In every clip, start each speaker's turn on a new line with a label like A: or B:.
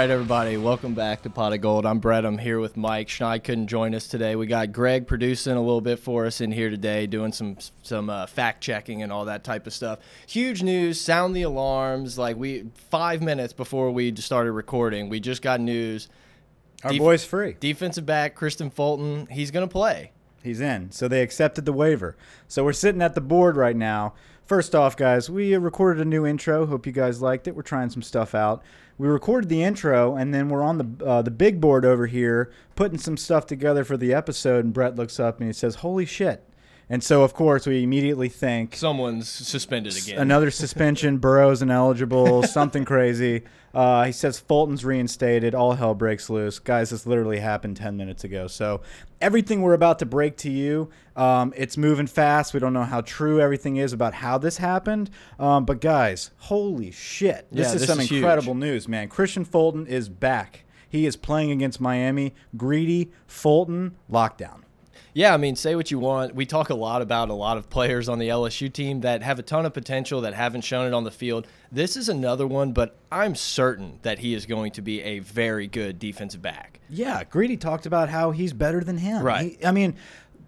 A: Right, everybody, welcome back to Pot of Gold. I'm Brett. I'm here with Mike. Schneid couldn't join us today. We got Greg producing a little bit for us in here today, doing some some uh, fact checking and all that type of stuff. Huge news! Sound the alarms! Like we five minutes before we started recording, we just got news.
B: Our
A: Def-
B: boy's free.
A: Defensive back Kristian Fulton, he's gonna play.
B: He's in. So they accepted the waiver. So we're sitting at the board right now. First off, guys, we recorded a new intro. Hope you guys liked it. We're trying some stuff out. We recorded the intro, and then we're on the uh, the big board over here putting some stuff together for the episode. And Brett looks up and he says, "Holy shit!" And so, of course, we immediately think
A: Someone's suspended again.
B: another suspension. Burrow's ineligible. something crazy. Uh, he says Fulton's reinstated. All hell breaks loose, guys. This literally happened ten minutes ago. So everything we're about to break to you, um, it's moving fast. We don't know how true everything is about how this happened. Um, but guys, holy shit! This
A: Yeah,
B: is
A: this
B: some
A: is huge.
B: incredible news, man. Kristian Fulton is back. He is playing against Miami. Greedy Fulton lockdown.
A: Yeah, I mean, say what you want. We talk a lot about a lot of players on the LSU team that have a ton of potential that haven't shown it on the field. This is another one, but I'm certain that he is going to be a very good defensive back.
B: Yeah, Greedy talked about how he's better than him.
A: Right.
B: He- I mean,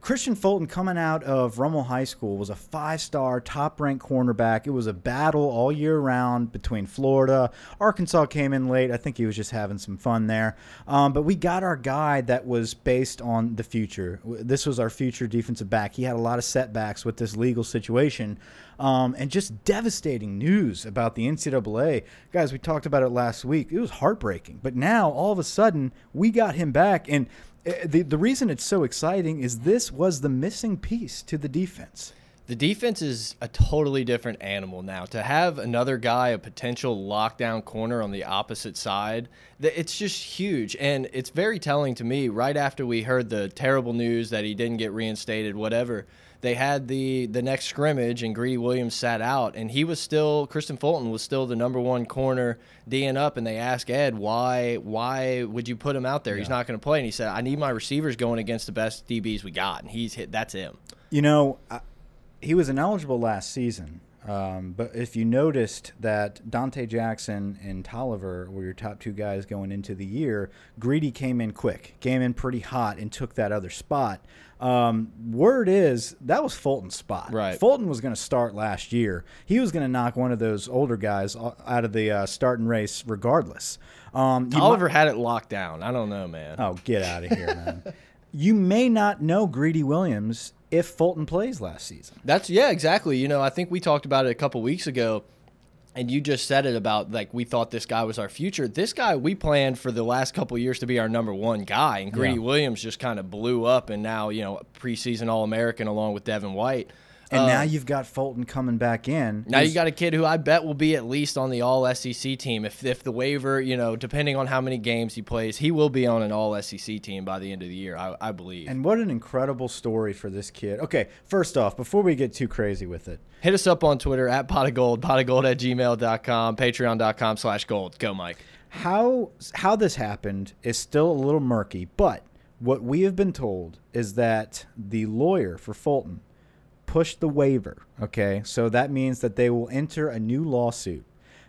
B: Kristian Fulton coming out of Rummel High School was a five-star, top-ranked cornerback. It was a battle all year round between Florida. Arkansas came in late. I think he was just having some fun there. Um, but we got our guy that was based on the future. This was our future defensive back. He had a lot of setbacks with this legal situation. Um, and just devastating news about the NCAA. Guys, we talked about it last week. It was heartbreaking. But now, all of a sudden, we got him back. And uh, the, the reason it's so exciting is this was the missing piece to the defense.
A: The defense is a totally different animal now. To have another guy, a potential lockdown corner on the opposite side, it's just huge. And it's very telling to me right after we heard the terrible news that he didn't get reinstated, whatever. They had the the next scrimmage and Greedy Williams sat out and he was still Kristian Fulton was still the number one corner D'ing up and they asked Ed why why would you put him out there? He's not going to play and he said I need my receivers going against the best DBs we got and he's hit that's him.
B: You know, I, he was ineligible last season. Um, but if you noticed that Donte Jackson and Toliver were your top two guys going into the year, Greedy came in quick, came in pretty hot, and took that other spot. Um, word is that was Fulton's spot.
A: Right.
B: Fulton was going to start last year. He was going to knock one of those older guys out of the uh, starting race regardless. Um,
A: Oliver had it locked down. I don't know, man.
B: Oh, get out of here, man. you may not know Greedy Williams if Fulton plays last season.
A: That's yeah, exactly. You know, I think we talked about it a couple weeks ago, and you just said it about like we thought this guy was our future. This guy we planned for the last couple years to be our number one guy, and Greedy
B: Yeah.
A: Williams just kind of blew up, and now you know preseason All American along with Devin White.
B: And
A: Uh,
B: now you've got Fulton coming back in.
A: Now you got a kid who I bet will be at least on the All SEC team. If if the waiver, you know, depending on how many games he plays, he will be on an All SEC team by the end of the year. I, I believe.
B: And what an incredible story for this kid. Okay, first off, before we get too crazy with it,
A: Hit us up on Twitter at pot of gold, pot of gold at gmail.com, patreon.com slash gold. Go, Mike.
B: how how this happened is still a little murky, but what we have been told is that the lawyer for Fulton pushed the waiver. Okay, so that means that they will enter a new lawsuit.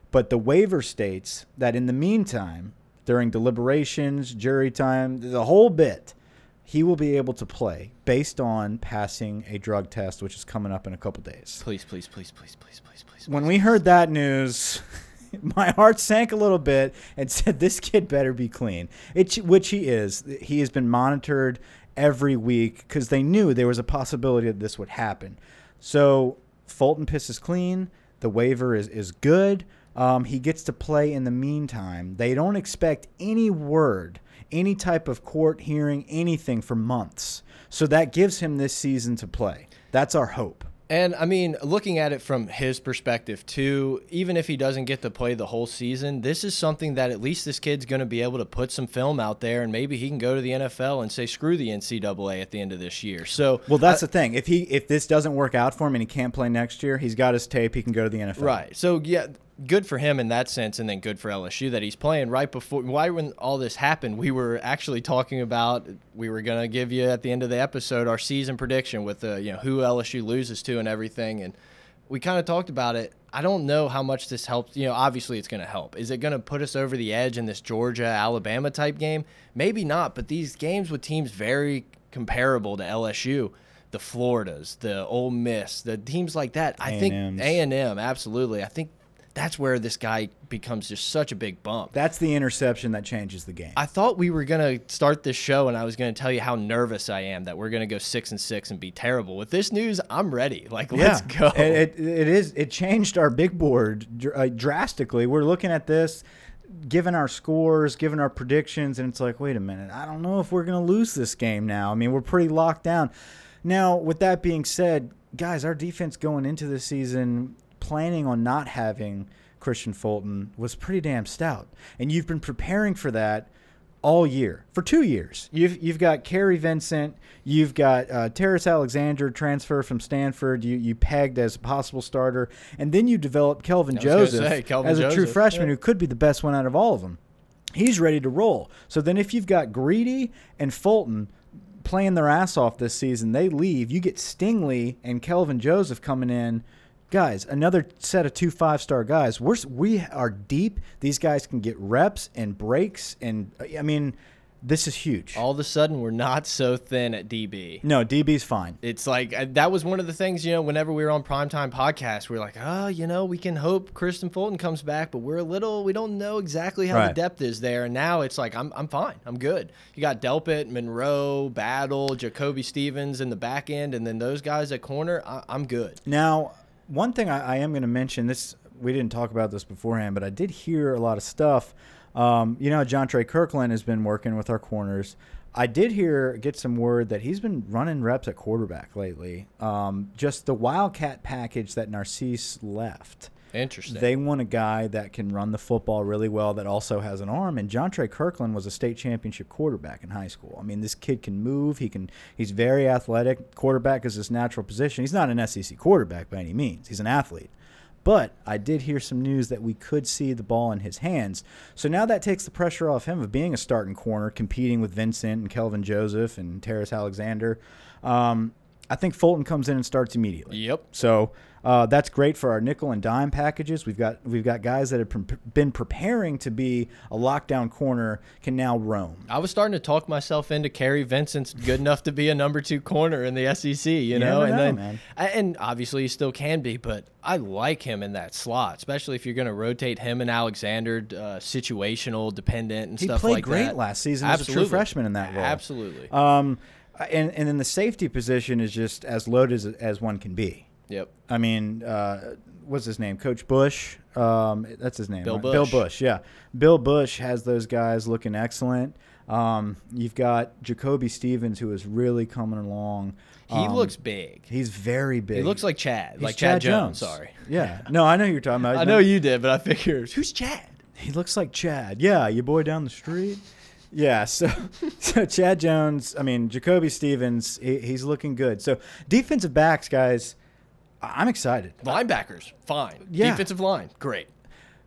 B: But the waiver states that in the meantime, during deliberations, jury time, the whole bit, he will be able to play based on passing a drug test, which is coming up in a couple days.
A: Please, please, please, please, please, please, please.
B: When we heard that news, my heart sank a little bit and said, "This kid better be clean." It, which he is. He has been monitored every week because they knew there was a possibility that this would happen. So Fulton pisses clean. The waiver is is good. Um, he gets to play in the meantime. They don't expect any word, any type of court hearing, anything for months. So that gives him this season to play. That's our hope.
A: And I mean, looking at it from his perspective too, even if he doesn't get to play the whole season, this is something that at least this kid's going to be able to put some film out there, and maybe he can go to the NFL and say screw the NCAA at the end of this year. So,
B: well, that's I, the thing. If he if this doesn't work out for him and he can't play next year, he's got his tape. He can go to the NFL.
A: Right. So yeah, good for him in that sense, and then good for LSU that he's playing right before. Why, when all this happened, we were actually talking about we were going to give you at the end of the episode our season prediction with the you know who LSU loses to and everything, and we kind of talked about it. I don't know how much this helps. You know, obviously it's going to help. Is it going to put us over the edge in this Georgia Alabama type game? Maybe not. But these games with teams very comparable to LSU the Floridas, the Ole Miss, the teams like that. I think A and M, absolutely. I think that's where this guy becomes just such a big bump.
B: That's the interception that changes the game.
A: I thought we were gonna start this show and I was gonna tell you how nervous I am that we're gonna go six and six and be terrible. With this news, I'm ready. Like, let's
B: yeah,
A: go.
B: It, it, it is. It changed our big board uh, drastically. We're looking at this. Given our scores, given our predictions, and it's like, wait a minute, I don't know if we're going to lose this game now. I mean, we're pretty locked down. Now, with that being said, guys, our defense going into the season planning on not having Kristian Fulton was pretty damn stout. And you've been preparing for that all year for two years. You've you've got Kary Vincent, you've got uh, Terrence Alexander transfer from Stanford. You you pegged as a possible starter, and then you developed Kelvin Joseph
A: say, Kelvin
B: as a
A: Joseph.
B: true freshman
A: yeah.
B: who could be the best one out of all of them. He's ready to roll. So then, if you've got Greedy and Fulton playing their ass off this season, they leave. You get Stingley and Kelvin Joseph coming in guys, another set of two five star guys. We're we are deep. These guys can get reps and breaks, and I mean, this is huge.
A: All of a sudden, we're not so thin at DB.
B: No, DB's fine.
A: It's like uh, that was one of the things, you know, whenever we were on primetime podcast, we are like, oh, you know, we can hope Kristian Fulton comes back, but we're a little, we don't know exactly how right. the depth is there. And now it's like, I'm, I'm fine. I'm good. You got Delpit, Monroe, Battle, Jacoby Stevens in the back end, and then those guys at corner, I, I'm good.
B: Now, one thing I, I am going to mention this. We didn't talk about this beforehand, but I did hear a lot of stuff. Um, you know, Jontre Kirklin has been working with our corners. I did hear get some word that he's been running reps at quarterback lately. Um, just the Wildcat package that Narcisse left
A: Interesting.
B: They want a guy that can run the football really well that also has an arm. And Jontre Kirklin was a state championship quarterback in high school. I mean, this kid can move. He can. He's very athletic. Quarterback is his natural position. He's not an SEC quarterback by any means. He's an athlete. But I did hear some news that we could see the ball in his hands. So now that takes the pressure off him of being a starting corner, competing with Vincent and Kelvin Joseph and Terrence Alexander. Um, I think Fulton comes in and starts immediately.
A: Yep.
B: So uh, that's great for our nickel and dime packages. We've got we've got guys that have pre been preparing to be a lockdown corner can now roam.
A: I was starting to talk myself into Kary Vincent's good enough to be a number two corner in the SEC. You know,
B: and
A: know,
B: then man.
A: and obviously he still can be, but I like him in that slot, especially if you're going to rotate him and Alexander, uh, situational, dependent, and
B: he
A: stuff
B: like
A: that.
B: He played great last season
A: Absolutely.
B: as a true freshman in that role.
A: Absolutely.
B: Um, and and then the safety position is just as loaded as, as one can be.
A: Yep.
B: I mean, uh, what's his name? Coach Busch. Um, that's his name.
A: Bill
B: right?
A: Busch.
B: Bill Busch. Yeah. Bill Busch has those guys looking excellent. Um, you've got Jacoby Stevens, who is really coming along.
A: He um, looks big.
B: He's very big.
A: He looks like Chad,
B: He's
A: like
B: Chad,
A: Chad Jones.
B: Jones.
A: Sorry.
B: Yeah. No, I know you're talking about.
A: I know you did, but I figured who's Chad?
B: He looks like Chad. Yeah, your boy down the street. Yeah, so so Chad Jones, I mean Jacoby Stevens, he, he's looking good. So defensive backs, guys, I'm excited.
A: Linebackers, fine.
B: Yeah.
A: Defensive line, great.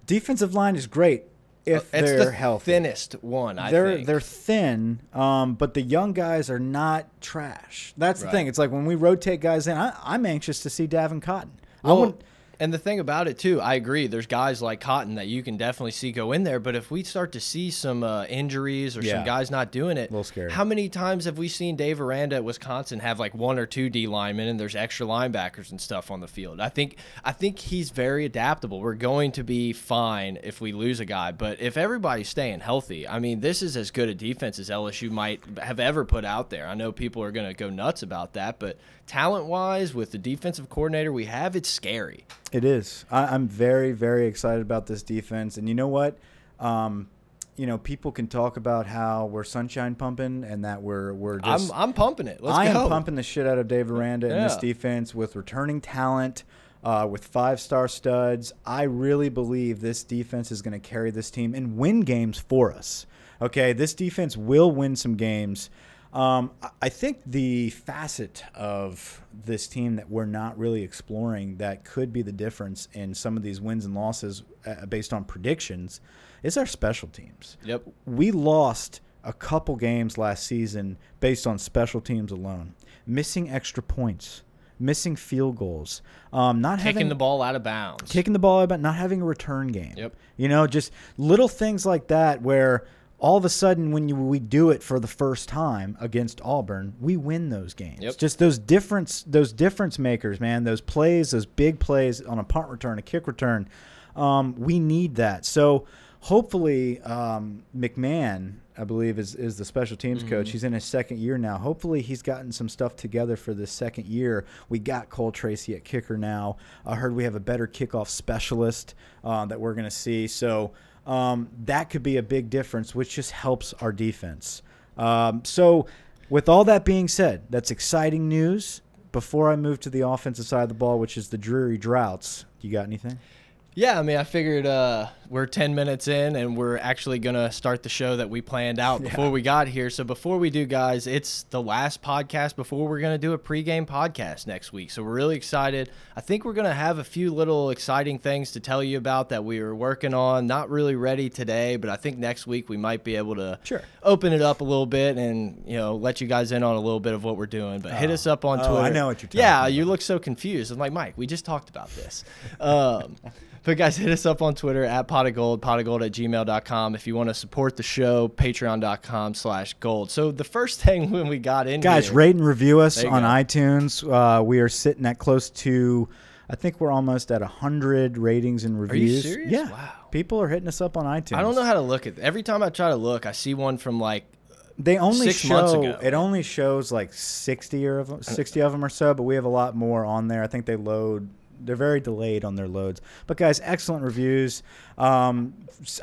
B: Defensive line is great if
A: it's
B: they're
A: the
B: healthy.
A: thinnest one. I
B: they're
A: think.
B: they're thin, um, but the young guys are not trash. That's the thing. It's like when we rotate guys in, I, I'm anxious to see Davin Cotton. I
A: Well,
B: want
A: And the thing about it too, I agree. There's guys like Cotton that you can definitely see go in there, but if we start to see some uh, injuries or
B: Yeah.
A: some guys not doing it,
B: A little scary.
A: how many times have we seen Dave Aranda at Wisconsin have like one or two D linemen and there's extra linebackers and stuff on the field? I think I think he's very adaptable. We're going to be fine if we lose a guy, but if everybody's staying healthy, I mean, this is as good a defense as LSU might have ever put out there. I know people are going to go nuts about that, but talent-wise, with the defensive coordinator we have, it's scary.
B: It is. I, I'm very, very excited about this defense. And you know what? Um, you know, people can talk about how we're sunshine pumping and that we're we're just.
A: I'm I'm pumping it. Let's
B: I
A: go.
B: am pumping the shit out of Dave Aranda in this defense with returning talent, uh, with five star studs. I really believe this defense is going to carry this team and win games for us. Okay, this defense will win some games. Um, I- think the facet of this team that we're not really exploring that could be the difference in some of these wins and losses uh, based on predictions is our special teams
A: Yep.
B: we lost a couple games last season based on special teams alone, missing extra points, missing field goals, um, not
A: Kicking
B: having
A: the ball out of bounds.
B: kicking the ball about not having a return game.
A: Yep.
B: You know, just little things like that where all of a sudden when you, we do it for the first time against Auburn, we win those games.
A: Yep.
B: Just those difference those difference makers, man, those plays, those big plays on a punt return, a kick return. Um, we need that. So hopefully um, McMahon, I believe, is, is the special teams
A: Mm-hmm.
B: coach. He's in his second year now. Hopefully, he's gotten some stuff together for this second year. We got Cole Tracy at kicker now. I heard we have a better kickoff specialist uh, that we're going to see. So um, that could be a big difference, which just helps our defense. Um, so, with all that being said, that's exciting news. Before I move to the offensive side of the ball, which is the dreary droughts, you got anything?
A: Yeah, I mean, I figured uh, we're 10 minutes in and we're actually going to start the show that we planned out before we got here. So, before we do, guys, it's the last podcast before we're going to do a pregame podcast next week. So, we're really excited. I think we're going to have a few little exciting things to tell you about that we were working on. Not really ready today, but I think next week we might be able to
B: Sure.
A: open it up a little bit and, you know, let you guys in on a little bit of what we're doing. But hit us up on
B: Oh,
A: Twitter.
B: I know what you're talking
A: Yeah,
B: about.
A: you look so confused. I'm like, Mike, we just talked about this. Um, but guys, hit us up on Twitter at pot of gold, pot of gold at gmail.com. If you want to support the show, patreon.com slash gold. So the first thing when we got in
B: Guys,
A: here,
B: rate and review us on
A: go.
B: iTunes. Uh, we are sitting at close to, I think we're almost at 100 ratings and reviews. Yeah.
A: Wow.
B: People are hitting us up on iTunes.
A: I don't know how to look at Every time I try to look, I see one from like,
B: They only
A: six
B: show it only shows like 60 or of 60 of them or so, but we have a lot more on there. I think they load they're very delayed on their loads. But guys, excellent reviews. Um,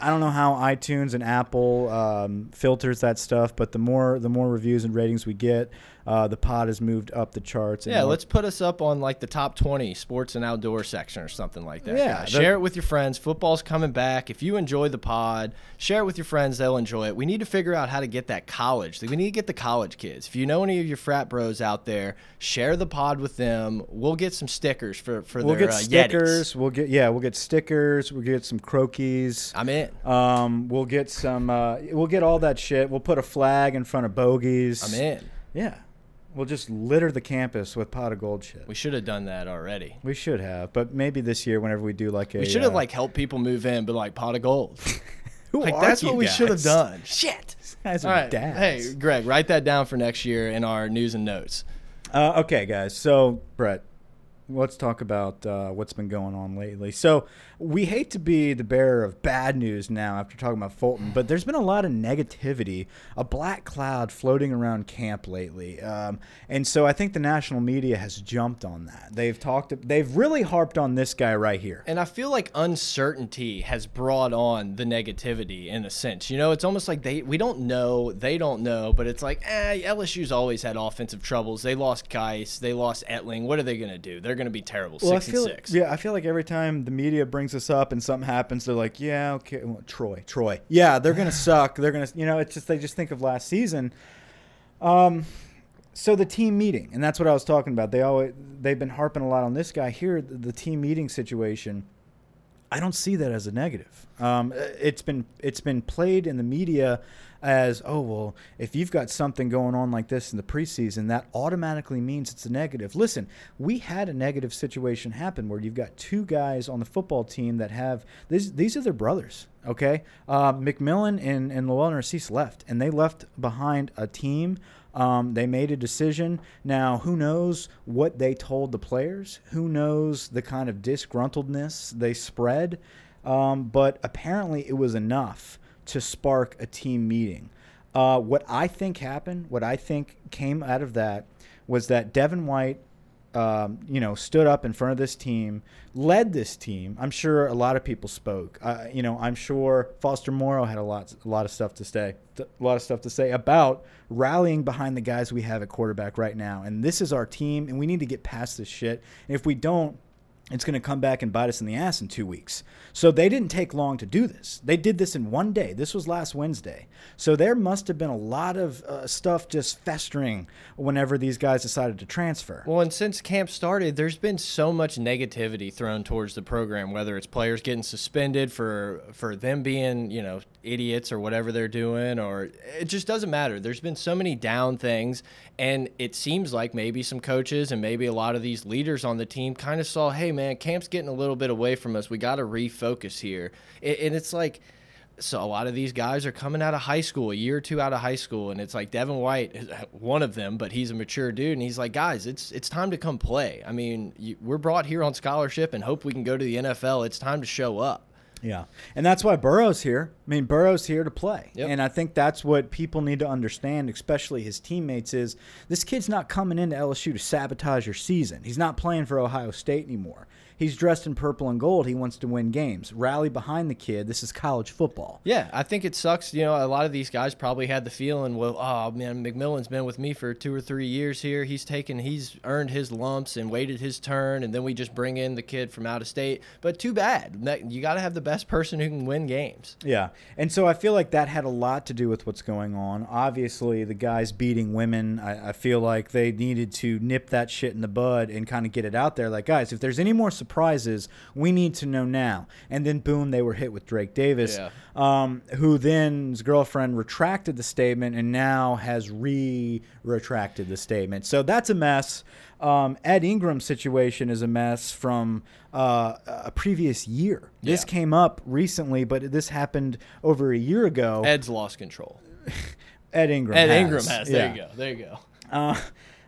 B: I don't know how iTunes and Apple um, filters that stuff, but the more the more reviews and ratings we get, uh, the pod has moved up the charts. and
A: yeah, let's put us up on like the top 20 sports and outdoor section or something like that.
B: Yeah,
A: share it with your friends. Football's coming back. If you enjoy the pod, share it with your friends. They'll enjoy it. We need to figure out how to get that college. We need to get the college kids. If you know any of your frat bros out there, share the pod with them. We'll get some stickers for for
B: We'll
A: their
B: get
A: uh,
B: stickers.
A: Yetis.
B: We'll get yeah. We'll get stickers. We'll get some croquis.
A: I'm in.
B: Um, we'll get some. Uh, we'll get all that shit. We'll put a flag in front of bogies.
A: I'm in.
B: Yeah, we'll just litter the campus with pot of gold shit.
A: We should have done that already.
B: We should have, but maybe this year, whenever we do like a,
A: We should have
B: uh,
A: like helped people move in, but like pot of gold.
B: who
A: like
B: are
A: that's
B: you
A: what we should have done. Shit.
B: Guys
A: All
B: are
A: right.
B: dads.
A: Hey, Greg, write that down for next year in our news and notes.
B: Uh, okay, guys. So, Brett, let's talk about uh, what's been going on lately. So, we hate to be the bearer of bad news now after talking about Fulton, but there's been a lot of negativity, a black cloud floating around camp lately, um, and so I think the national media has jumped on that. They've talked, they've really harped on this guy right here.
A: And I feel like uncertainty has brought on the negativity in a sense. You know, it's almost like they we don't know, they don't know, but it's like, eh, LSU's always had offensive troubles. They lost Guice, they lost Etling. What are they gonna do? They're gonna be terrible.
B: Well,
A: six
B: I feel
A: and six.
B: yeah, I feel like every time the media brings us up and something happens, they're like, yeah, okay, well, Troy, Troy, yeah, they're gonna suck. They're gonna, you know, it's just they just think of last season. Um, so the team meeting, and that's what I was talking about. They always they've been harping a lot on this guy here. The, the team meeting situation. I don't see that as a negative. Um, it's been it's been played in the media as oh well if you've got something going on like this in the preseason that automatically means it's a negative listen we had a negative situation happen where you've got two guys on the football team that have these these are their brothers okay uh, mcmillan and, and Lowell Narcisse left and they left behind a team um, they made a decision. Now, who knows what they told the players? Who knows the kind of disgruntledness they spread? Um, but apparently, it was enough to spark a team meeting. Uh, what I think happened, what I think came out of that, was that Devin White, um, you know, stood up in front of this team, led this team. I'm sure a lot of people spoke. Uh, you know, I'm sure Foster Moreau had a lot, a lot of stuff to say, a lot of stuff to say about rallying behind the guys we have at quarterback right now. And this is our team, and we need to get past this shit. And if we don't, it's going to come back and bite us in the ass in two weeks. So they didn't take long to do this. They did this in one day. This was last Wednesday. So there must have been a lot of uh, stuff just festering whenever these guys decided to transfer.
A: Well, and since camp started, there's been so much negativity thrown towards the program, whether it's players getting suspended for for them being, you know, idiots or whatever they're doing, or it just doesn't matter. There's been so many down things, and it seems like maybe some coaches and maybe a lot of these leaders on the team kind of saw, hey man, camp's getting a little bit away from us. We got to refocus here, and it's like so a lot of these guys are coming out of high school, a year or two out of high school, and it's like Devin White, is one of them, but he's a mature dude, and he's like, guys, it's it's time to come play. I mean, you, we're brought here on scholarship and hope we can go to the NFL. It's time to show up.
B: Yeah, and that's why Burrow's here. I mean, Burrow's here to play, yep. and I think that's what people need to understand, especially his teammates. Is this kid's not coming into LSU to sabotage your season? He's not playing for Ohio State anymore. He's dressed in purple and gold. He wants to win games. Rally behind the kid. This is college football.
A: Yeah, I think it sucks. You know, a lot of these guys probably had the feeling, well, oh man, McMillan's been with me for two or three years here. He's taken, he's earned his lumps and waited his turn, and then we just bring in the kid from out of state. But too bad. You got to have the best person who can win games.
B: Yeah, and so I feel like that had a lot to do with what's going on. Obviously, the guys beating women. I, I feel like they needed to nip that shit in the bud and kind of get it out there. Like, guys, if there's any more surprises, we need to know now. And then, boom, they were hit with Drake Davis, yeah. um, who then his girlfriend retracted the statement and now has re retracted the statement. So that's a mess. Um, Ed Ingram's situation is a mess from uh, a previous year. This yeah. came up recently, but this happened over a year ago.
A: Ed's lost control.
B: Ed Ingram.
A: Ed
B: has.
A: Ingram has. There yeah. you go. There you go.
B: Uh,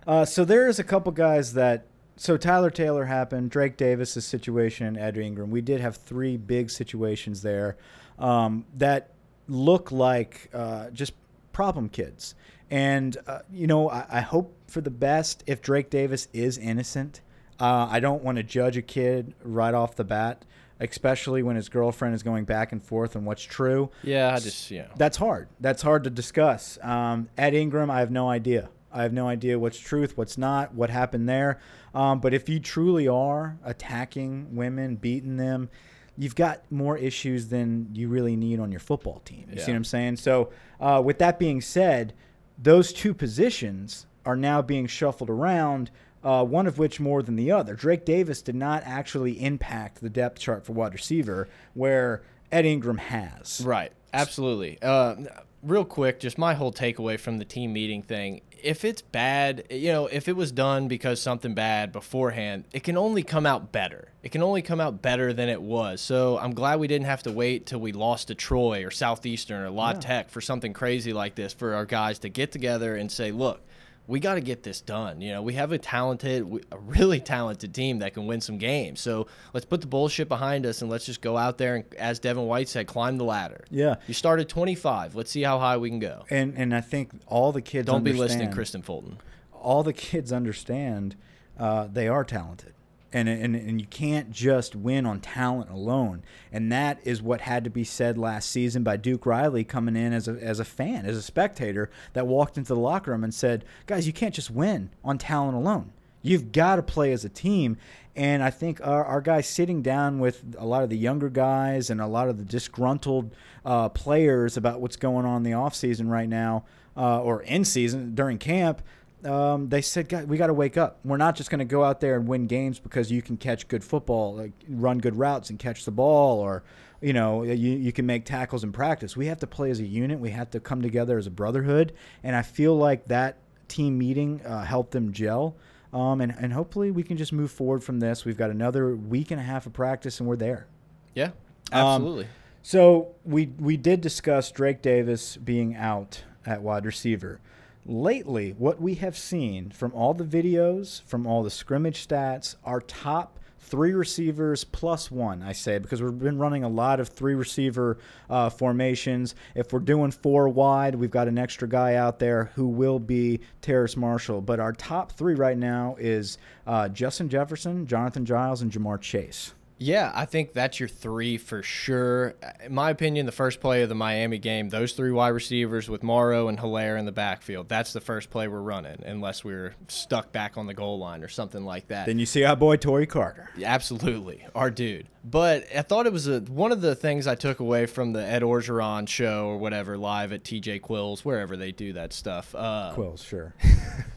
B: uh, so there's a couple guys that so Tyler Taylor happened, Drake Davis's situation, and Ed Ingram. We did have three big situations there um, that look like uh, just problem kids. And uh, you know, I, I, hope for the best if Drake Davis is innocent. Uh, I don't want to judge a kid right off the bat, especially when his girlfriend is going back and forth on what's true.
A: Yeah, I just yeah.
B: That's hard. That's hard to discuss. Um, Ed Ingram, I have no idea. I have no idea what's truth, what's not, what happened there. Um, but if you truly are attacking women, beating them, you've got more issues than you really need on your football team. You yeah. see what I'm saying? So, uh, with that being said, those two positions are now being shuffled around. Uh, one of which more than the other. Drake Davis did not actually impact the depth chart for wide receiver, where Ed Ingram has.
A: Right. Absolutely. Uh, real quick, just my whole takeaway from the team meeting thing if it's bad, you know, if it was done because something bad beforehand, it can only come out better. It can only come out better than it was. So I'm glad we didn't have to wait till we lost to Troy or Southeastern or La yeah. Tech for something crazy like this for our guys to get together and say, look, we got to get this done. You know, we have a talented, a really talented team that can win some games. So let's put the bullshit behind us and let's just go out there and, as Devin White said, climb the ladder.
B: Yeah.
A: You started 25. Let's see how high we can go.
B: And and I think all the kids
A: don't be listening, Kristian Fulton.
B: All the kids understand uh, they are talented and, and and you can't just win on talent alone. And that is what had to be said last season by Duke Riley coming in as a as a fan, as a spectator that walked into the locker room and said, "Guys, you can't just win on talent alone. You've got to play as a team." And I think our, our guys sitting down with a lot of the younger guys and a lot of the disgruntled uh, players about what's going on in the offseason right now, uh, or in season during camp, um, they said, "God, we got to wake up. We're not just going to go out there and win games because you can catch good football, like run good routes and catch the ball, or you know you, you can make tackles in practice. We have to play as a unit. We have to come together as a brotherhood. And I feel like that team meeting uh, helped them gel. Um, and, and hopefully we can just move forward from this. We've got another week and a half of practice, and we're there.
A: Yeah,
B: Um,
A: absolutely.
B: So we we did discuss Drake Davis being out at wide receiver. Lately, what we have seen from all the videos, from all the scrimmage stats, our top three receivers plus one, I say, because we've been running a lot of three receiver uh, formations. If we're doing four wide, we've got an extra guy out there who will be Terrace Marshall. But our top three right now is uh, Justin Jefferson, Jonathan Giles, and Ja'Marr Chase.
A: Yeah, I think that's your three for sure. In my opinion, the first play of the Miami game, those three wide receivers with Moreau and Helaire in the backfield, that's the first play we're running, unless we're stuck back on the goal line or something like that.
B: Then you see our boy Tory Carter.
A: Absolutely, our dude. But I thought it was a, one of the things I took away from the Ed Orgeron show or whatever live at TJ Quills, wherever they do that stuff. Uh,
B: Quills, sure.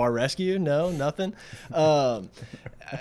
A: Bar Rescue? No, nothing. Um,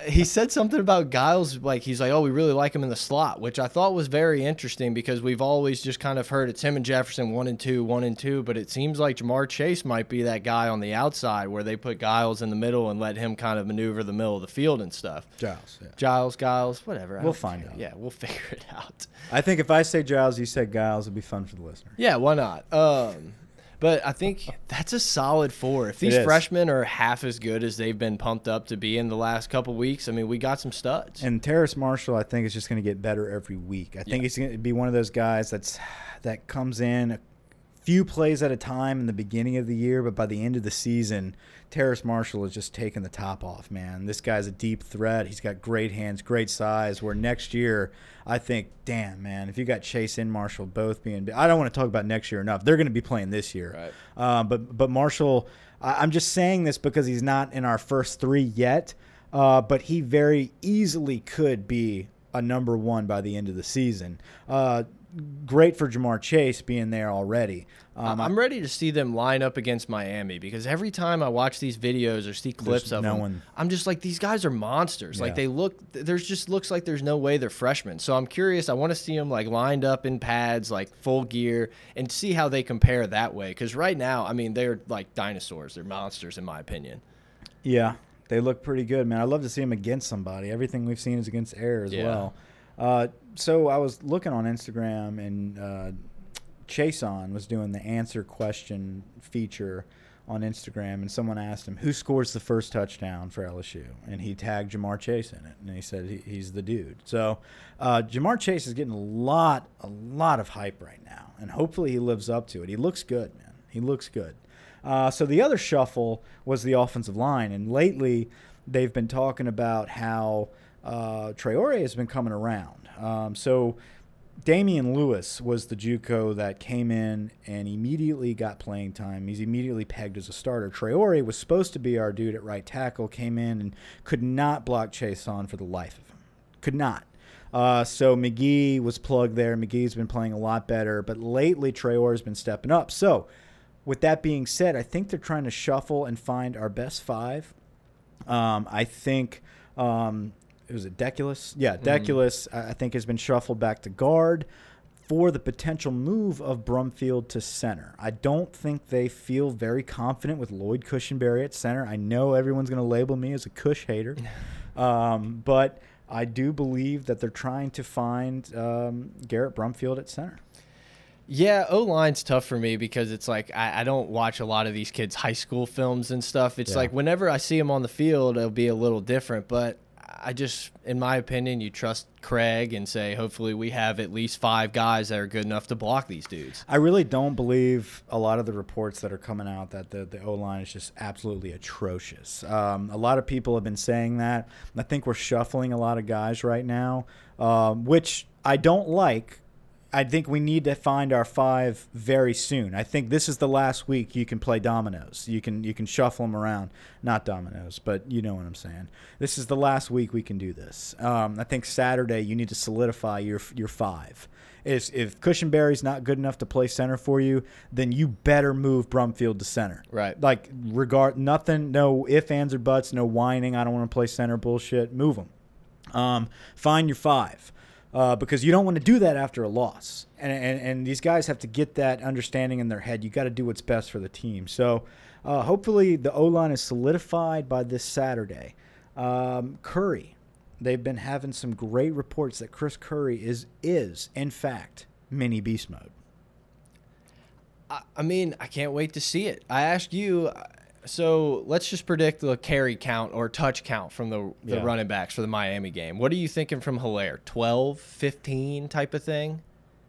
A: he said something about Giles, like he's like, oh, we really like him in the slot, which I thought was very interesting because we've always just kind of heard it's him and Jefferson one and two, one and two, but it seems like Ja'Marr Chase might be that guy on the outside where they put Giles in the middle and let him kind of maneuver the middle of the field and stuff.
B: Giles. Yeah.
A: Giles, Giles, whatever.
B: We'll find
A: care.
B: out.
A: Yeah, we'll figure it out.
B: I think if I say Giles, you say Giles, it'd be fun for the listener.
A: Yeah, why not? Um, but I think that's a solid four. If these freshmen are half as good as they've been pumped up to be in the last couple weeks, I mean, we got some studs.
B: And Terrace Marshall, I think, is just going to get better every week. I think
A: Yeah.
B: he's going to be one of those guys that's that comes in a few plays at a time in the beginning of the year, but by the end of the season, Terrace Marshall is just taking the top off, man. This guy's a deep threat. He's got great hands, great size. Where next year, I think, damn, man, if you got Chase and Marshall both being, I don't want to talk about next year enough. They're going to be playing this year.
A: Right.
B: Uh, but but Marshall, I, I'm just saying this because he's not in our first three yet. Uh, but he very easily could be a number one by the end of the season. Uh, great for Ja'Marr Chase being there already. Um,
A: I'm ready to see them line up against Miami because every time I watch these videos or see clips of
B: no
A: them,
B: one-
A: I'm just like, these guys are monsters. Like they look, there's just looks like there's no way they're freshmen. So I'm curious. I want to see them like lined up in pads, like full gear, and see how they compare that way. Because right now, I mean, they're like dinosaurs. They're monsters, in my opinion.
B: Yeah, they look pretty good, man. I'd love to see them against somebody. Everything we've seen is against air as
A: Yeah.
B: well. Uh, so I was looking on Instagram, and uh, Chason was doing the answer question feature on Instagram, and someone asked him who scores the first touchdown for LSU, and he tagged Ja'Marr Chase in it, and he said he, he's the dude. So uh, Ja'Marr Chase is getting a lot, a lot of hype right now, and hopefully he lives up to it. He looks good, man. He looks good. Uh, so the other shuffle was the offensive line, and lately they've been talking about how uh, Traore has been coming around. Um, so Damien Lewis was the JUCO that came in and immediately got playing time. He's immediately pegged as a starter. Traore was supposed to be our dude at right tackle, came in and could not block Chase on for the life of him. Could not. Uh, so McGee was plugged there. McGee's been playing a lot better, but lately Traore has been stepping up. So, with that being said, I think they're trying to shuffle and find our best five. Um, I think um, was a Deculus. Yeah, Deculus. I I think has been shuffled back to guard for the potential move of Brumfield to center. I don't think they feel very confident with Lloyd Cushenberry at center. I know everyone's going to label me as a Cush hater, um, but I do believe that they're trying to find um, Garrett Brumfield at center.
A: Yeah, O line's tough for me because it's like I, I don't watch a lot of these kids' high school films and stuff. It's
B: Yeah.
A: like whenever I see them on the field, it'll be a little different. But I just, in my opinion, you trust Cregg and say, hopefully, we have at least five guys that are good enough to block these dudes.
B: I really don't believe a lot of the reports that are coming out that the, the O line is just absolutely atrocious. Um, a lot of people have been saying that. I think we're shuffling a lot of guys right now, um, which I don't like. I think we need to find our five very soon. I think this is the last week you can play dominoes. You can you can shuffle them around, not dominoes, but you know what I'm saying. This is the last week we can do this. Um, I think Saturday you need to solidify your your five. Is if Cushenberry's not good enough to play center for you, then you better move Brumfield to center.
A: Right.
B: Like regard nothing, no if, ands, or buts, no whining. I don't want to play center bullshit. Move them. Um, find your five. Uh, because you don't want to do that after a loss. And, and, and these guys have to get that understanding in their head. You got to do what's best for the team. So uh, hopefully the O line is solidified by this Saturday. Um, Curry, they've been having some great reports that Chris Curry is is in fact mini beast mode.
A: I, mean, I can't wait to see it. I asked you. So let's just predict the carry count or touch count from the, the
B: Yeah.
A: running backs for the Miami game. What are you thinking from Helaire? 12, 15 type of thing?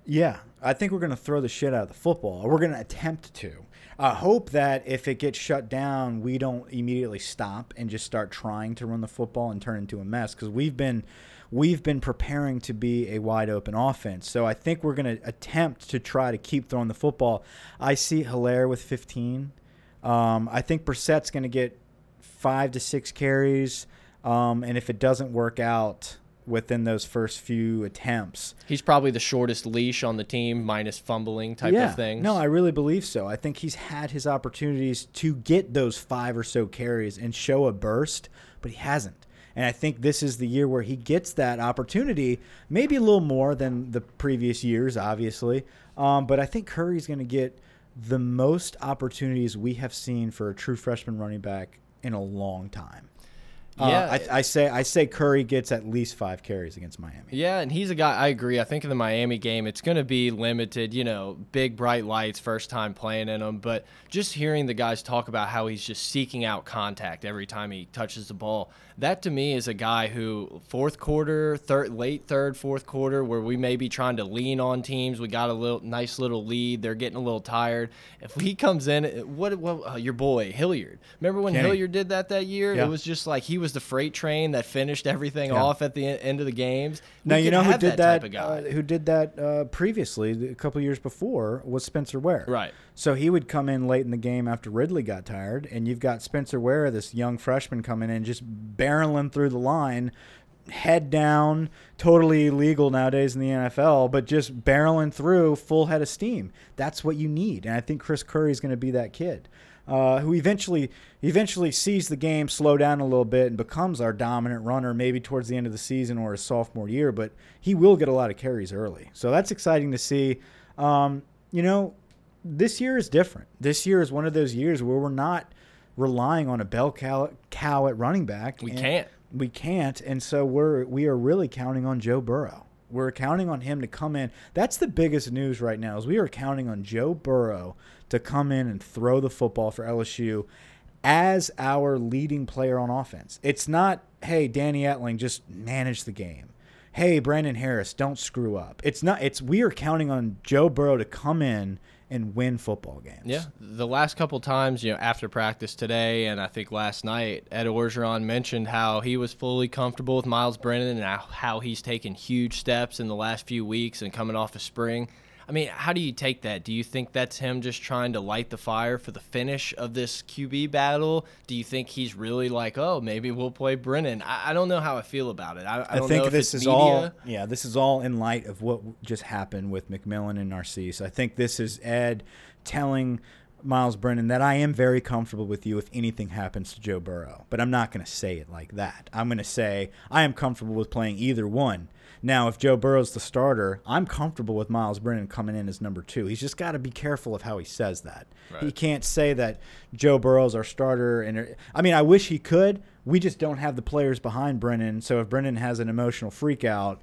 B: Yeah, I think we're going to throw the shit out of the football. We're going to attempt to. I hope that if it gets shut down, we don't immediately stop and just start trying to run the football and turn into a mess because we've been we've been preparing to be a wide open offense. So I think we're going to attempt to try to keep throwing the football. I see Helaire with 15. Um, I think Brossette's going to get five to six carries, um, and if it doesn't work out within those first few attempts,
A: He's probably the shortest leash on the team, minus fumbling type
B: yeah.
A: of things.
B: No, I really believe so. I think he's had his opportunities to get those five or so carries and show a burst, but he hasn't. And I think this is the year where he gets that opportunity, maybe a little more than the previous years, obviously. Um, but I think Curry's going to get the most opportunities we have seen for a true freshman running back in a long time. Uh,
A: Yeah.
B: I, I say I say Curry gets at least five carries against Miami.
A: Yeah, and he's a guy. I agree. I think in the Miami game, it's going to be limited. You know, big bright lights, first time playing in them. But just hearing the guys talk about how he's just seeking out contact every time he touches the ball, that to me is a guy who fourth quarter, third, late third, fourth quarter, where we may be trying to lean on teams. We got a little nice little lead. They're getting a little tired. If he comes in, what? what uh, your boy Hilliard? Remember when
B: Kenny.
A: Hilliard did that that year?
B: Yeah.
A: It was just like he was the freight train that finished everything
B: Yeah.
A: off at the end of the games.
B: Now you know who did that.
A: guy.
B: uh, who did that uh, previously, a couple years before, was Spencer Ware.
A: Right.
B: So he would come in late in the game after Ridley got tired, and you've got Spencer Ware, this young freshman, coming in just barreling through the line, head down, totally illegal nowadays in the NFL, but just barreling through full head of steam. That's what you need, and I think Chris Curry is going to be that kid. Uh, who eventually eventually sees the game slow down a little bit and becomes our dominant runner maybe towards the end of the season or his sophomore year, but he will get a lot of carries early. So that's exciting to see. Um, you know, this year is different. This year is one of those years where we're not relying on a bell cow, cow at running back.
A: We can't.
B: We can't, and so we're we are really counting on Joe Burrow. We're counting on him to come in. That's the biggest news right now. Is we are counting on Joe Burrow to come in and throw the football for LSU as our leading player on offense. It's not, hey, Danny Etling, just manage the game. Hey, Brandon Harris, don't screw up. It's not. It's we are counting on Joe Burrow to come in and win football games.
A: Yeah, the last couple times, you know, after practice today, and I think last night, Ed Orgeron mentioned how he was fully comfortable with Myles Brennan and how- he's taken huge steps in the last few weeks and coming off of spring. I mean, how do you take that? Do you think that's him just trying to light the fire for the finish of this QB battle? Do you think he's really like, oh, maybe we'll play Brennan? I, I don't know how I feel about it. I, I,
B: I, think
A: know if
B: this is
A: media.
B: all yeah, this is all in light of what just happened with McMillan and Narcisse. I think this is Ed telling Myles Brennan that I am very comfortable with you if anything happens to Joe Burrow. But I'm not going to say it like that. I'm going to say I am comfortable with playing either one. Now, if Joe Burrow's the starter, I'm comfortable with Myles Brennan coming in as number two. He's just got to be careful of how he says that. He can't say that Joe Burrow's our starter. And uh, I mean, I wish he could. We just don't have the players behind Brennan. So if Brennan has an emotional freak out,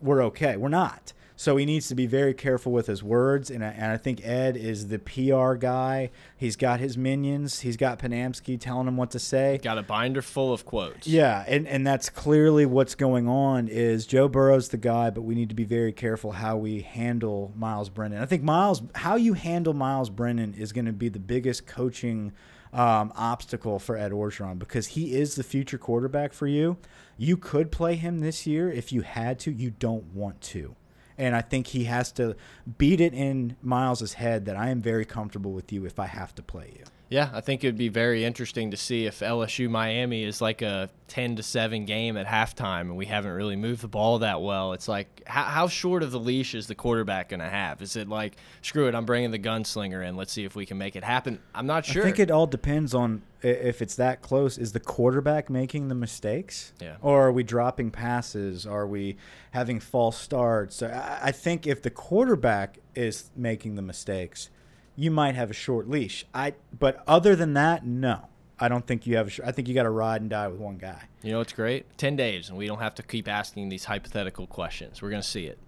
B: we're okay. We're not. So he needs to be very careful with his words. And I, and I think Ed is the PR guy. He's got his minions. He's got Panamsky telling him what to say.
A: Got a binder full of quotes.
B: Yeah, and, and that's clearly what's going on is Joe Burrow's the guy, but we need to be very careful how we handle Myles Brennan. I think Myles how you handle Myles Brennan is going to be the biggest coaching um, obstacle for Ed Orgeron because he is the future quarterback for you. You could play him this year if you had to. You don't want to. And I think he has to beat it in Myles's head that I am very comfortable with you if I have to play you.
A: Yeah, I think it would be very interesting to see if LSU Miami is like a 10 to 7 game at halftime and we haven't really moved the ball that well. It's like, how, how short of the leash is the quarterback going to have? Is it like, screw it, I'm bringing the gunslinger in, let's see if we can make it happen? I'm not sure.
B: I think it all depends on if it's that close. Is the quarterback making the mistakes?
A: Yeah.
B: Or are we dropping passes? Are we having false starts? I think if the quarterback is making the mistakes, you might have a short leash. I but other than that, no. I don't think you have. A I think you got to ride and die with one guy.
A: You know, it's great. Ten days, and we don't have to keep asking these hypothetical questions. We're gonna see it.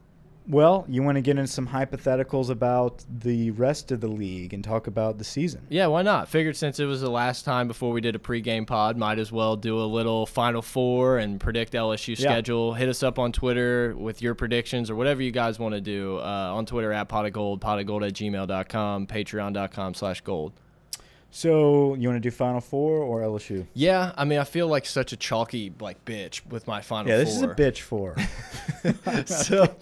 B: Well, you want to get into some hypotheticals about the rest of the league and talk about the season?
A: Yeah, why not? Figured since it was the last time before we did a pregame pod, might as well do a little Final Four and predict LSU
B: Yeah.
A: schedule. Hit us up on Twitter with your predictions or whatever you guys want to do. Uh, on Twitter at pot of gold, pot of gold at gmail.com, patreon.com slash gold.
B: So you want to do Final Four or LSU?
A: Yeah, I mean, I feel like such a chalky like bitch with my Final
B: Yeah,
A: Four.
B: this is a bitch four.
A: so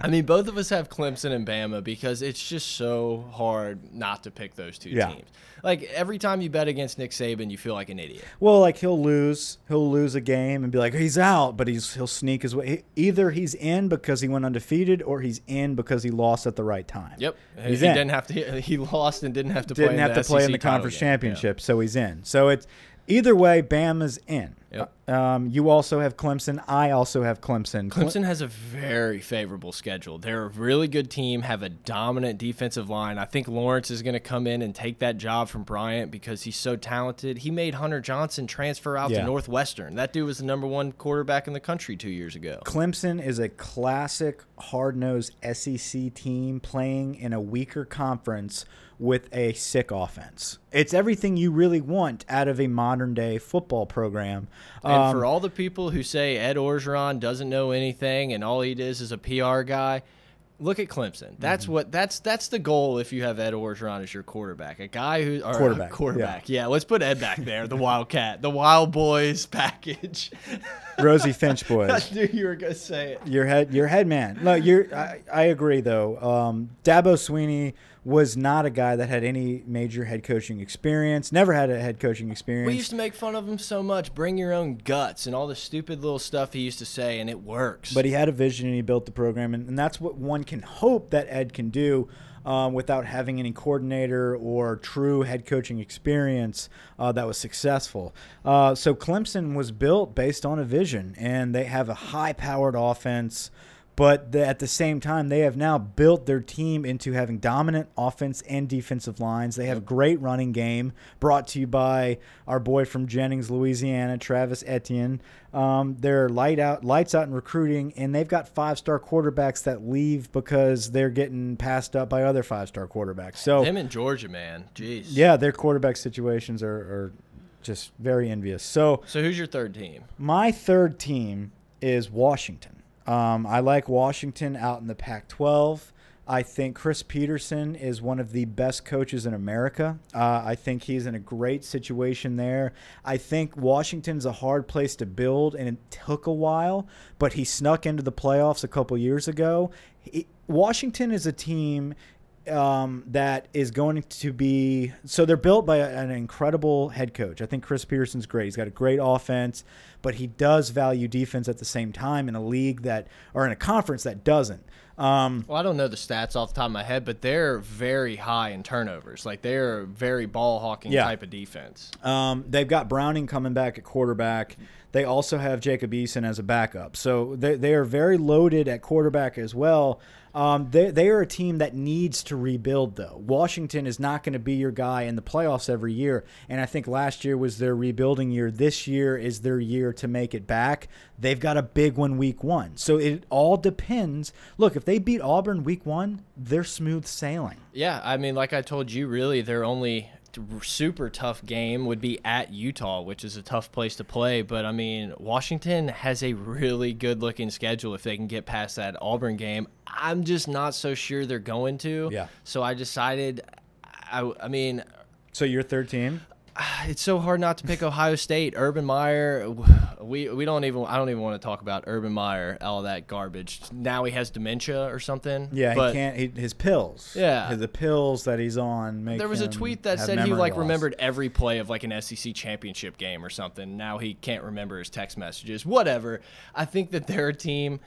A: I mean, both of us have Clemson and Bama because it's just so hard not to pick those two
B: Yeah.
A: teams. Like every time you bet against Nick Saban, you feel like an idiot.
B: Well, like he'll lose, he'll lose a game and be like he's out, but he's he'll sneak his way. he- Either he's in because he went undefeated, or he's in because he lost at the right time.
A: Yep,
B: He's
A: he
B: in.
A: didn't have to. He lost and didn't have to play.
B: Didn't
A: in
B: have
A: the
B: to play in the conference
A: game. Yeah.
B: championship, so he's in. So it's either way, Bama's in.
A: Yep.
B: Um, you also have Clemson. I also have Clemson. Cle-
A: Clemson has a very favorable schedule. They're a really good team, have a dominant defensive line. I think Lawrence is going to come in and take that job from Bryant because he's so talented. He made Hunter Johnson transfer out
B: Yeah.
A: to Northwestern. That dude was the number one quarterback in the country two years ago.
B: Clemson is a classic hard nosed SEC team playing in a weaker conference with a sick offense. It's everything you really want out of a modern day football program.
A: And
B: Um,
A: for all the people who say Ed Orgeron doesn't know anything and all he is is a PR guy, look at Clemson. That's
B: Mm-hmm.
A: what that's that's the goal if you have Ed Orgeron as your quarterback, a guy who or
B: Quarterback,
A: quarterback. Yeah. let's put Ed back there, the Wildcat, the Wild Boys package.
B: Rosie Finch boys.
A: I knew you were gonna say it.
B: Your head, your head man. No, you're. I, I agree though. Um, Dabo Swinney was not a guy that had any major head coaching experience. Never had a head coaching experience.
A: We used to make fun of him so much. Bring your own guts and all the stupid little stuff he used to say, and it works.
B: but he had a vision and he built the program, and, and that's what one can hope that Ed can do. Um, without having any coordinator or true head coaching experience uh, that was successful. Uh, so Clemson was built based on a vision, and they have a high powered offense. But the, at the same time, they have now built their team into having dominant offense and defensive lines. They have a great running game brought to you by our boy from Jennings, Louisiana, Travis Etienne. Um, they're light out, lights out in recruiting, and they've got five star quarterbacks that leave because they're getting passed up by other five star quarterbacks. So
A: him in Georgia, man. Jeez.
B: yeah, their quarterback situations are, are just very envious. So
A: So who's your third team?
B: my third team is Washington. Um, I like Washington out in the Pac 12. I think Chris Petersen is one of the best coaches in America. Uh, I think he's in a great situation there. I think Washington's a hard place to build, and it took a while, but he snuck into the playoffs a couple years ago. Washington is a team um, that is going to be so they're built by an incredible head coach. I think Chris Petersen's great. He's got a great offense, but he does value defense at the same time in a league that or in a conference that doesn't. Um,
A: Well, I don't know the stats off the top of my head, but they're very high in turnovers. Like they're very ball hawking
B: Yeah.
A: type of defense.
B: Um, they've got Browning coming back at quarterback. They also have Jacob Eason as a backup. So they, they are very loaded at quarterback as well. Um, they, they are a team that needs to rebuild, though. Washington is not going to be your guy in the playoffs every year. And I think last year was their rebuilding year. This year is their year to make it back. They've got a big one week one. So it all depends. Look, if they beat Auburn week one, they're smooth sailing.
A: Yeah, I mean, like I told you, really, they're only super tough game would be at Utah, which is a tough place to play. But I mean, Washington has a really good looking schedule if they can get past that Auburn game. I'm just not so sure they're going to.
B: Yeah.
A: So I decided, I, I mean,
B: So your third team?
A: it's so hard not to pick Ohio State. Urban Meyer, we we don't even I don't even want to talk about Urban Meyer, all that garbage. Now he has dementia or something.
B: Yeah,
A: but
B: he can't. He, his pills.
A: Yeah.
B: the pills that he's on. Make
A: There was a tweet that said he like
B: loss.
A: remembered every play of like an SEC championship game or something. Now he can't remember his text messages. Whatever. I think that they're a team.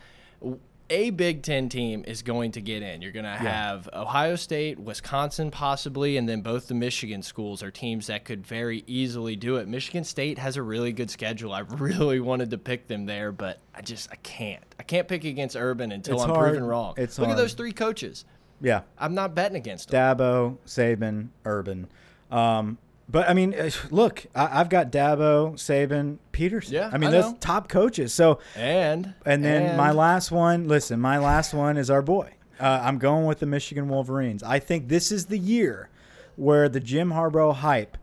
A: A Big Ten team is going to get in. You're going to have Ohio State, Wisconsin, possibly, and then both the Michigan schools are teams that could very easily do it. Michigan State has a really good schedule. I really wanted to pick them there, but I just I can't. I can't pick against Urban until
B: It's
A: I'm
B: hard.
A: proven wrong.
B: It's
A: Look at those three coaches.
B: Yeah,
A: I'm not betting against them.
B: Dabo, Saban, Urban. Um, but I mean, uh, look, I, I've got Dabo, Saban, Petersen.
A: Yeah,
B: I mean,
A: I
B: those
A: know.
B: top coaches. So,
A: And
B: and then my last one. Listen, my last one is our boy. Uh, I'm going with the Michigan Wolverines. I think this is the year where the Jim Harbaugh hype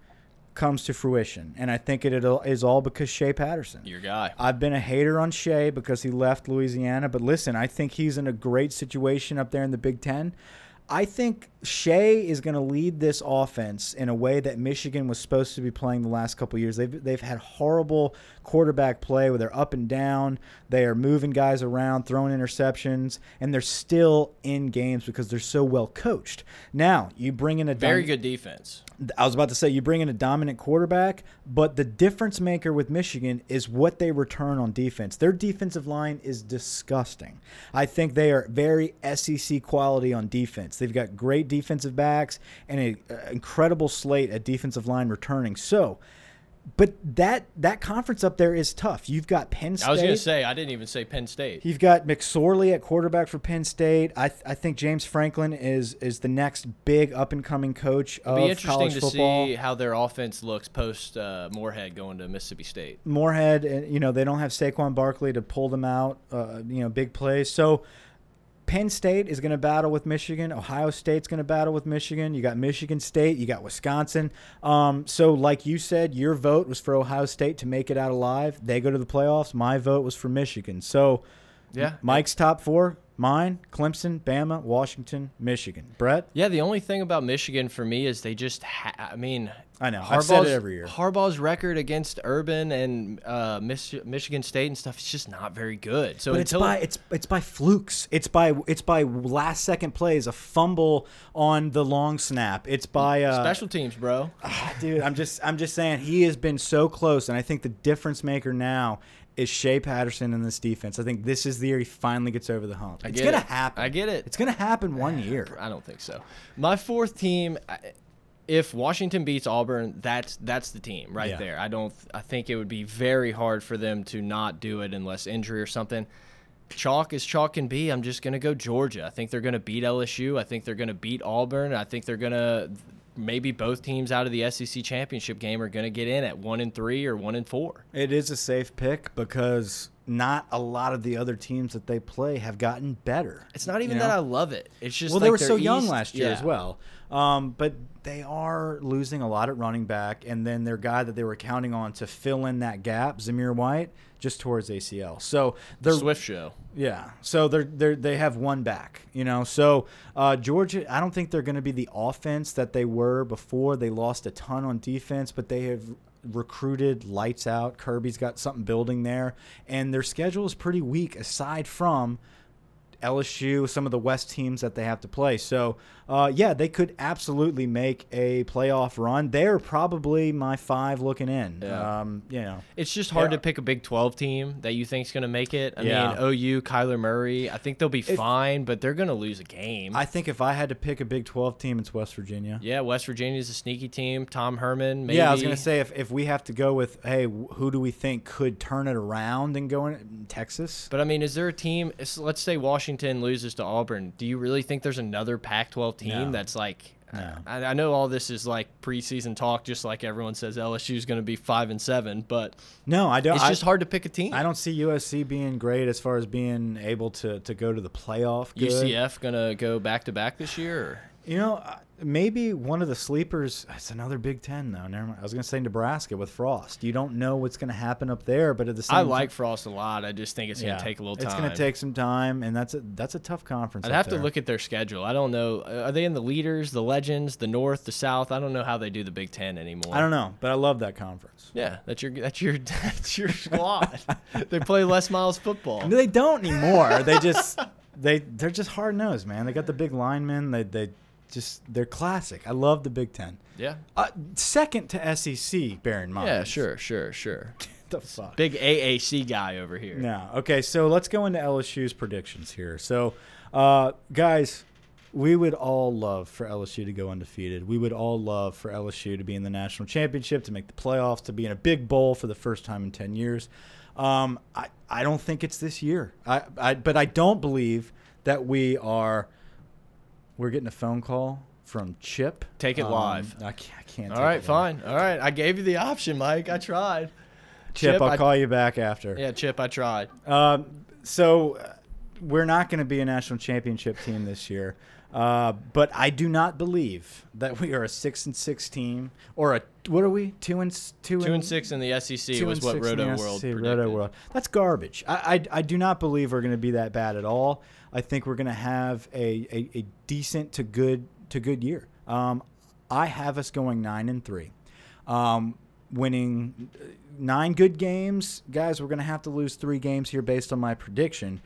B: comes to fruition, and I think it is all because Shea Patterson.
A: your guy.
B: I've been a hater on Shea because he left Louisiana, but listen, I think he's in a great situation up there in the Big Ten. I think Shea is going to lead this offense in a way that Michigan was supposed to be playing the last couple years. They've they've had horrible quarterback play where they're up and down, they are moving guys around, throwing interceptions, and they're still in games because they're so well coached. Now you bring in a
A: Very good defense.
B: I was about to say you bring in a dominant quarterback, but the difference maker with Michigan is what they return on defense. Their defensive line is disgusting. I think they are very SEC quality on defense. They've got great defensive backs and an uh, incredible slate at defensive line returning. So, but that that conference up there is tough. You've got Penn State.
A: I was going to say, I didn't even say Penn State.
B: You've got McSorley at quarterback for Penn State. I, th I think James Franklin is is the next big up and coming coach of
A: It'd be interesting to
B: football.
A: see how their offense looks post uh, Moorhead going to Mississippi State.
B: Moorhead, you know, they don't have Saquon Barkley to pull them out, uh, you know, big plays. So Penn State is going to battle with Michigan. Ohio State's going to battle with Michigan. You got Michigan State. You got Wisconsin. Um, so, like you said, your vote was for Ohio State to make it out alive. They go to the playoffs. My vote was for Michigan. So,
A: Yeah.
B: Mike's top four. Mine, Clemson, Bama, Washington, Michigan. Brett,
A: Yeah, the only thing about Michigan for me is they just, ha I mean,
B: I know. I've said it
A: Harbaugh's-
B: every year.
A: Harbaugh's record against Urban and uh, Mich Michigan State and stuff is just not very good. So
B: But it's by it's it's by flukes. It's by it's by last second plays, a fumble on the long snap. It's by uh,
A: special teams, bro.
B: dude. I'm just I'm just saying he has been so close, and I think the difference maker now is Shea Patterson in this defense. I think this is the year he finally gets over the hump.
A: I
B: it's gonna
A: it.
B: happen.
A: I get it.
B: It's gonna happen one year.
A: I don't think so. My fourth team, if Washington beats Auburn, that's that's the team right
B: Yeah.
A: there. I don't. I think it would be very hard for them to not do it unless injury or something. Chalk is chalk can be. I'm just gonna go Georgia. I think they're gonna beat LSU. I think they're gonna beat Auburn. I think they're gonna maybe both teams out of the SEC championship game are gonna get in at one and three or one and four.
B: It is a safe pick because not a lot of the other teams that they play have gotten better.
A: It's not even
B: You know?
A: that I love it. It's just
B: well,
A: like
B: they were
A: their
B: so young last year
A: yeah.
B: as well. Um, but they are losing a lot at running back, and then their guy that they were counting on to fill in that gap, Zamir White, just towards ACL. So they're
A: Swift show.
B: yeah. So they're they they have one back, you know. So uh, Georgia, I don't think they're going to be the offense that they were before. They lost a ton on defense, but they have recruited lights out. Kirby's got something building there, and their schedule is pretty weak aside from LSU, some of the West teams that they have to play. So, uh, yeah, they could absolutely make a playoff run. They're probably my five looking in.
A: Yeah.
B: Um, you know,
A: It's just hard
B: Yeah.
A: to pick a Big 12 team that you think's going to make it. I
B: Yeah.
A: mean, OU, Kyler Murray, I think they'll be fine, but they're going to lose a game.
B: I think if I had to pick a Big 12 team, it's West Virginia.
A: yeah, West Virginia is a sneaky team. Tom Herman, maybe.
B: Yeah, I was gonna say if, if we have to go with hey, who do we think could turn it around and go in Texas?
A: But I mean, is there a team? Let's say Washington loses to Auburn. Do you really think there's another Pac-12 team
B: No.
A: that's like?
B: No.
A: I, I know all this is like preseason talk, just like everyone says LSU is going to be five and seven, but
B: No, I don't.
A: it's
B: I,
A: just hard to pick a team.
B: I don't see USC being great as far as being able to to go to the playoff. Good.
A: UCF going to go back to back this year? Or?
B: You know, maybe one of the sleepers. It's another Big Ten though. Never mind. I was gonna say Nebraska with Frost. You don't know what's gonna happen up there, but at the same time I
A: like Frost a lot. I just think it's gonna take a little time.
B: It's gonna take some time, and that's a that's a tough conference.
A: I'd have
B: there.
A: to look at their schedule. I don't know. Uh, Are they in the leaders, the legends, the North, the South? I don't know how they do the Big Ten anymore.
B: I don't know, but I love that conference.
A: Yeah, that's your that's your that's your squad. they play Les Miles football.
B: No, they don't anymore. they just they they're just hard nosed, man. They got the big linemen. They they just they're classic. I love the Big Ten.
A: Yeah.
B: Uh, second to SEC, bear in mind.
A: Yeah, sure, sure, sure.
B: the fuck.
A: Big AAC guy over here.
B: No. Okay, so let's go into LSU's predictions here. So, uh, guys, we would all love for LSU to go undefeated. We would all love for LSU to be in the national championship, to make the playoffs, to be in a big bowl for the first time in 10 years. Um, I, I don't think it's this year. I, I, but I don't believe that we are. We're getting a phone call from Chip.
A: Take it
B: Um,
A: live.
B: I can't. I can't
A: All right, fine. All right, I gave you the option, Mike. I tried.
B: Chip,
A: Chip,
B: I'll
A: I-
B: call you back after.
A: Yeah, Chip, I tried.
B: Um, so uh, we're not going to be a national championship team this year, uh, but I do not believe that we are a six and six team or a what are we two and two,
A: Two and six in the SEC was what Roto World
B: SEC,
A: predicted.
B: Roto World. That's garbage. I, I I do not believe we're going to be that bad at all. I think we're going to have a, a, a decent to good to good year. Um, I have us going nine and three, um, winning uh, nine good games. Guys, we're going to have to lose three games here based on my prediction.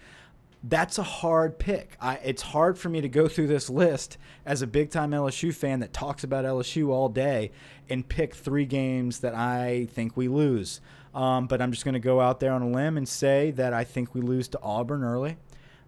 B: That's a hard pick. I, it's hard for me to go through this list as a big time LSU fan that talks about LSU all day and pick three games that I think we lose. Um, but I'm just going to go out there on a limb and say that I think we lose to Auburn early.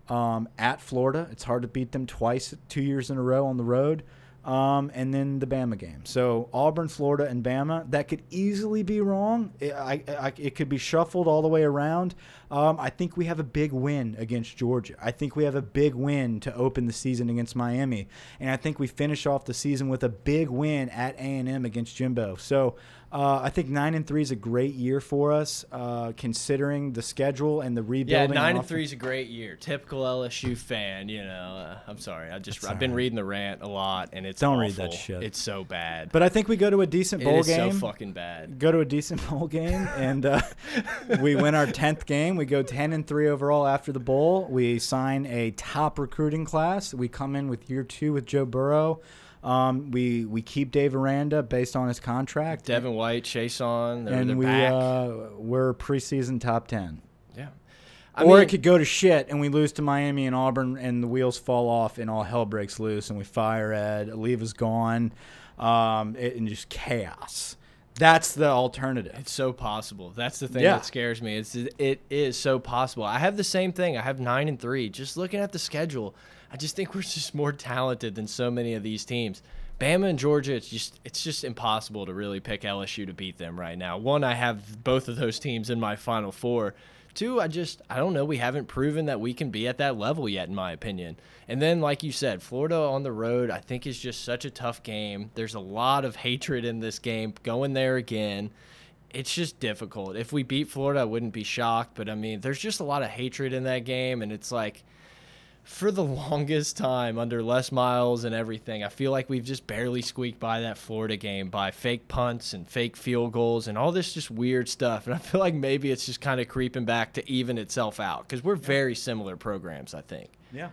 B: Um, at Florida, it's hard to beat them twice, two years in a row on the road. Um, and then the Bama game. So Auburn, Florida, and Bama. That could easily be wrong. It, I, I, it could be shuffled all the way around. Um, I think we have a big win against Georgia. I think we have a big win to open the season against Miami, and I think we finish off the season with a big win at A and M against Jimbo. So uh, I think nine and three is a great year for us, uh, considering the schedule and the rebuilding.
A: Yeah, nine and three is a great year. Typical LSU fan, you know. Uh, I'm sorry, I just
B: That's
A: I've been
B: right.
A: reading the rant a lot, and it's
B: Don't read that shit.
A: It's so bad.
B: But I think we go to a decent bowl
A: is
B: game.
A: so fucking bad.
B: go to a decent bowl game and uh, we win our 10th game we go 10 and 3 overall after the bowl we sign a top recruiting class we come in with year two with joe burrow um, we we keep dave aranda based on his contract
A: Devin White, Chase on, they're,
B: and
A: they're
B: we
A: back.
B: uh, we're preseason top 10
A: yeah. I
B: or
A: mean,
B: it could go to shit and we lose to Miami and Auburn and the wheels fall off and all hell breaks loose and we fire Ed. Leva's gone, um, it, and just chaos. That's the alternative.
A: It's so possible. That's the thing
B: Yeah.
A: that scares me. It's it is so possible. I have the same thing. I have nine and three. Just looking at the schedule, I just think we're just more talented than so many of these teams. Bama and Georgia, it's just it's just impossible to really pick LSU to beat them right now. One, I have both of those teams in my final four. Two, I just I don't know. We haven't proven that we can be at that level yet, in my opinion. And then, like you said, Florida on the road, I think is just such a tough game. There's a lot of hatred in this game. Going there again, it's just difficult. If we beat Florida, I wouldn't be shocked. But I mean, there's just a lot of hatred in that game, and it's like for the longest time under Les Miles and everything, I feel like we've just barely squeaked by that Florida game by fake punts and fake field goals and all this just weird stuff. And I feel like maybe it's just kind of creeping back to even itself out because we're very similar programs, I think.
B: Yeah.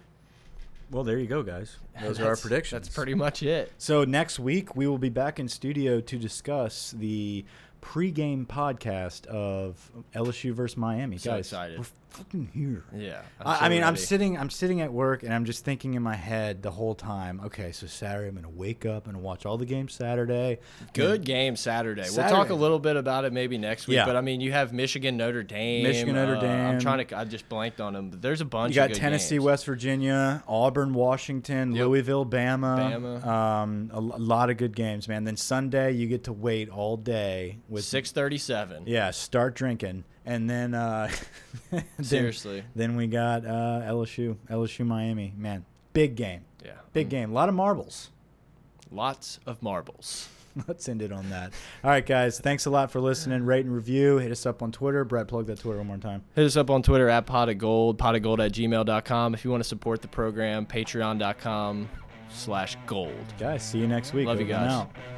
B: Well, there you go, guys. Those are our predictions.
A: That's pretty much it.
B: So next week we will be back in studio to discuss the pregame podcast of LSU versus Miami.
A: So
B: guys,
A: excited.
B: Fucking here.
A: Yeah.
B: I, I mean, I'm sitting, I'm sitting at work, and I'm just thinking in my head the whole time. Okay, so Saturday, I'm gonna wake up and watch all the games Saturday.
A: Good game Saturday. We'll talk a little bit about it maybe next week.
B: Yeah.
A: But I mean, you have Michigan, Notre Dame.
B: Michigan, Notre
A: uh,
B: Dame.
A: I'm trying to. I just blanked on them. But there's a bunch.
B: You got Tennessee,
A: games.
B: West Virginia, Auburn, Washington,
A: Yep.
B: Louisville, Bama.
A: Bama.
B: Um, a, l- lot of good games, man. Then Sunday, you get to wait all day with
A: Six thirty-seven.
B: Yeah, start drinking, and then uh, then-
A: Seriously.
B: Then we got uh, LSU, LSU, Miami. Man, big game,
A: Yeah.
B: big game. A lot of marbles.
A: Lots of marbles.
B: Let's end it on that. All right, guys. Thanks a lot for listening. Rate and review. Hit us up on Twitter. Brett, plug that Twitter one more time.
A: Hit us up on Twitter at pot of gold, pot of gold at gmail.com. If you want to support the program, patreon.com slash gold.
B: Guys, see you next week.
A: Love you
B: Over
A: guys.